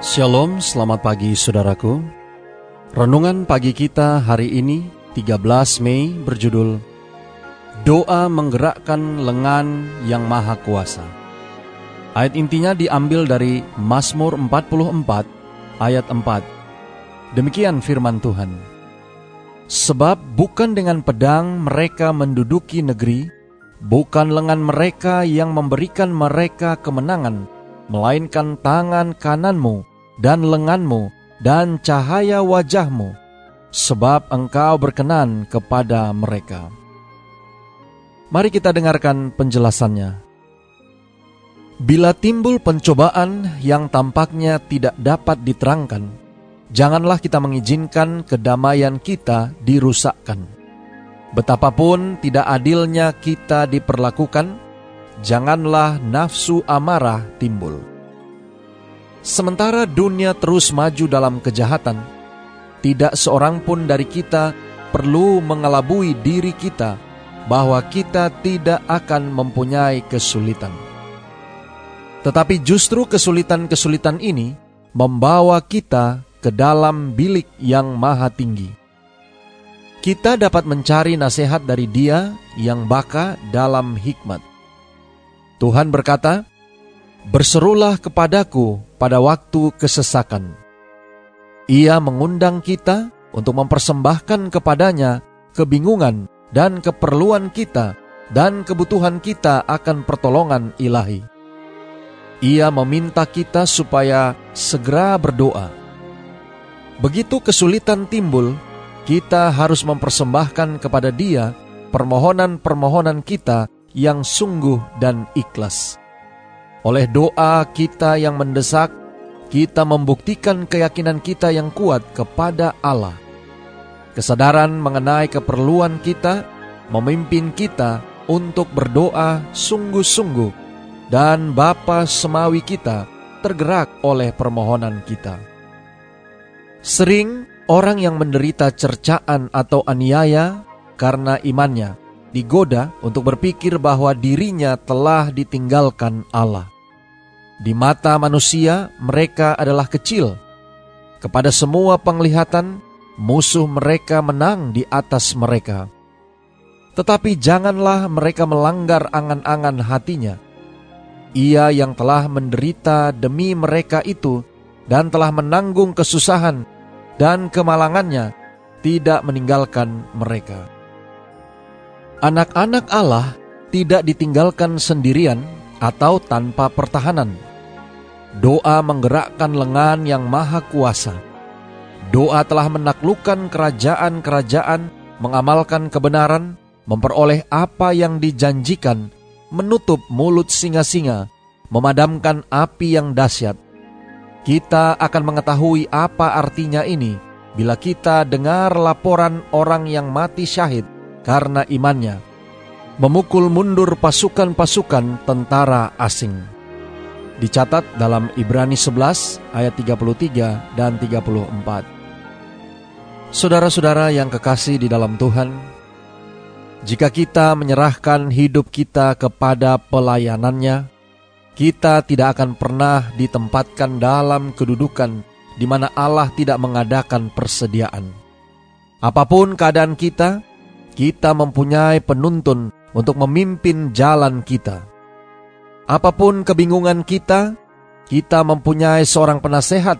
Shalom, selamat pagi saudaraku. Renungan pagi kita hari ini 13 Mei berjudul Doa menggerakkan lengan yang maha kuasa. Ayat intinya diambil dari Mazmur 44 ayat 4. Demikian firman Tuhan. Sebab bukan dengan pedang mereka menduduki negeri, bukan lengan mereka yang memberikan mereka kemenangan, melainkan tangan kananmu dan lenganmu dan cahaya wajahmu, sebab engkau berkenan kepada mereka. Mari kita dengarkan penjelasannya. Bila timbul pencobaan yang tampaknya tidak dapat diterangkan, janganlah kita mengizinkan kedamaian kita dirusakkan. Betapapun tidak adilnya kita diperlakukan, janganlah nafsu amarah timbul. Sementara dunia terus maju dalam kejahatan, tidak seorang pun dari kita perlu mengelabui diri kita bahwa kita tidak akan mempunyai kesulitan. Tetapi justru kesulitan-kesulitan ini membawa kita ke dalam bilik yang maha tinggi. Kita dapat mencari nasihat dari Dia yang baka dalam hikmat. Tuhan berkata, Berserulah kepadaku pada waktu kesesakan. Ia mengundang kita untuk mempersembahkan kepadanya kebingungan dan keperluan kita dan kebutuhan kita akan pertolongan ilahi. Ia meminta kita supaya segera berdoa. Begitu kesulitan timbul, kita harus mempersembahkan kepada Dia permohonan-permohonan kita yang sungguh dan ikhlas. Oleh doa kita yang mendesak, kita membuktikan keyakinan kita yang kuat kepada Allah. Kesadaran mengenai keperluan kita memimpin kita untuk berdoa sungguh-sungguh dan Bapa Semawi kita tergerak oleh permohonan kita. Sering orang yang menderita cercaan atau aniaya karena imannya digoda untuk berpikir bahwa dirinya telah ditinggalkan Allah. Di mata manusia, mereka adalah kecil. Kepada semua penglihatan, musuh mereka menang di atas mereka. Tetapi janganlah mereka melanggar angan-angan hatinya. Ia yang telah menderita demi mereka itu dan telah menanggung kesusahan dan kemalangannya tidak meninggalkan mereka. Anak-anak Allah tidak ditinggalkan sendirian atau tanpa pertahanan Doa menggerakkan lengan yang maha kuasa. Doa telah menaklukkan kerajaan-kerajaan, mengamalkan kebenaran, memperoleh apa yang dijanjikan, menutup mulut singa-singa, memadamkan api yang dahsyat. Kita akan mengetahui apa artinya ini bila kita dengar laporan orang yang mati syahid karena imannya, memukul mundur pasukan-pasukan tentara asing dicatat dalam Ibrani 11 ayat 33 dan 34. Saudara-saudara yang kekasih di dalam Tuhan, jika kita menyerahkan hidup kita kepada pelayanannya, kita tidak akan pernah ditempatkan dalam kedudukan di mana Allah tidak mengadakan persediaan. Apa pun keadaan kita, kita mempunyai penuntun untuk memimpin jalan kita. Apa pun kebingungan kita, kita mempunyai seorang penasehat.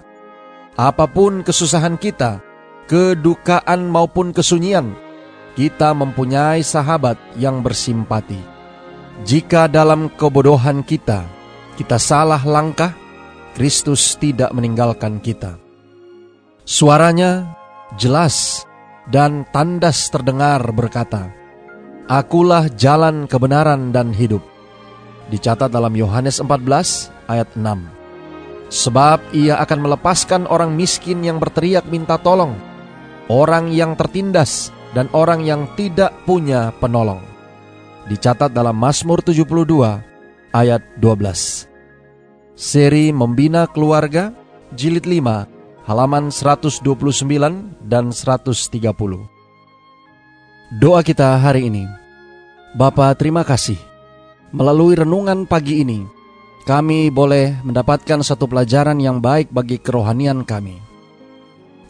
Apa pun kesusahan kita, kedukaan maupun kesunyian, kita mempunyai sahabat yang bersimpati. Jika dalam kebodohan kita, kita salah langkah, Kristus tidak meninggalkan kita. Suaranya jelas dan tandas terdengar berkata, Akulah jalan kebenaran dan hidup dicatat dalam Yohanes 14 ayat 6. Sebab ia akan melepaskan orang miskin yang berteriak minta tolong, orang yang tertindas, dan orang yang tidak punya penolong. Dicatat dalam Mazmur 72 ayat 12. Seri Membina Keluarga, Jilid 5, halaman 129 dan 130. Doa kita hari ini. Bapa, terima kasih. Melalui renungan pagi ini, kami boleh mendapatkan satu pelajaran yang baik bagi kerohanian kami.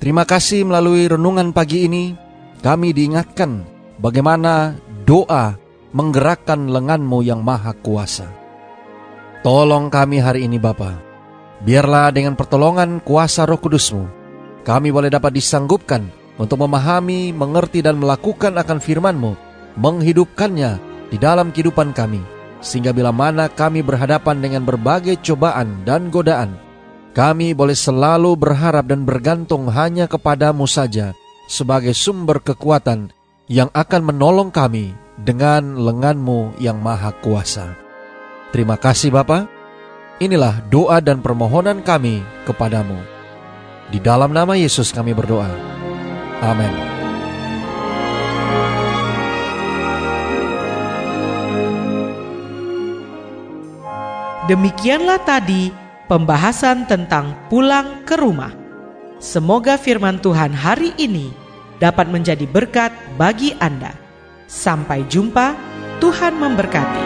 Terima kasih melalui renungan pagi ini, kami diingatkan bagaimana doa menggerakkan lenganmu yang maha kuasa. Tolong kami hari ini Bapa. Biarlah dengan pertolongan kuasa roh kudusmu, kami boleh dapat disanggupkan untuk memahami, mengerti dan melakukan akan firman-Mu, menghidupkannya di dalam kehidupan kami sehingga bila mana kami berhadapan dengan berbagai cobaan dan godaan, kami boleh selalu berharap dan bergantung hanya kepadamu saja sebagai sumber kekuatan yang akan menolong kami dengan lenganmu yang maha kuasa. Terima kasih Bapa. Inilah doa dan permohonan kami kepadamu. Di dalam nama Yesus kami berdoa. Amin. Demikianlah tadi pembahasan tentang pulang ke rumah. Semoga firman Tuhan hari ini dapat menjadi berkat bagi Anda. Sampai jumpa, Tuhan memberkati.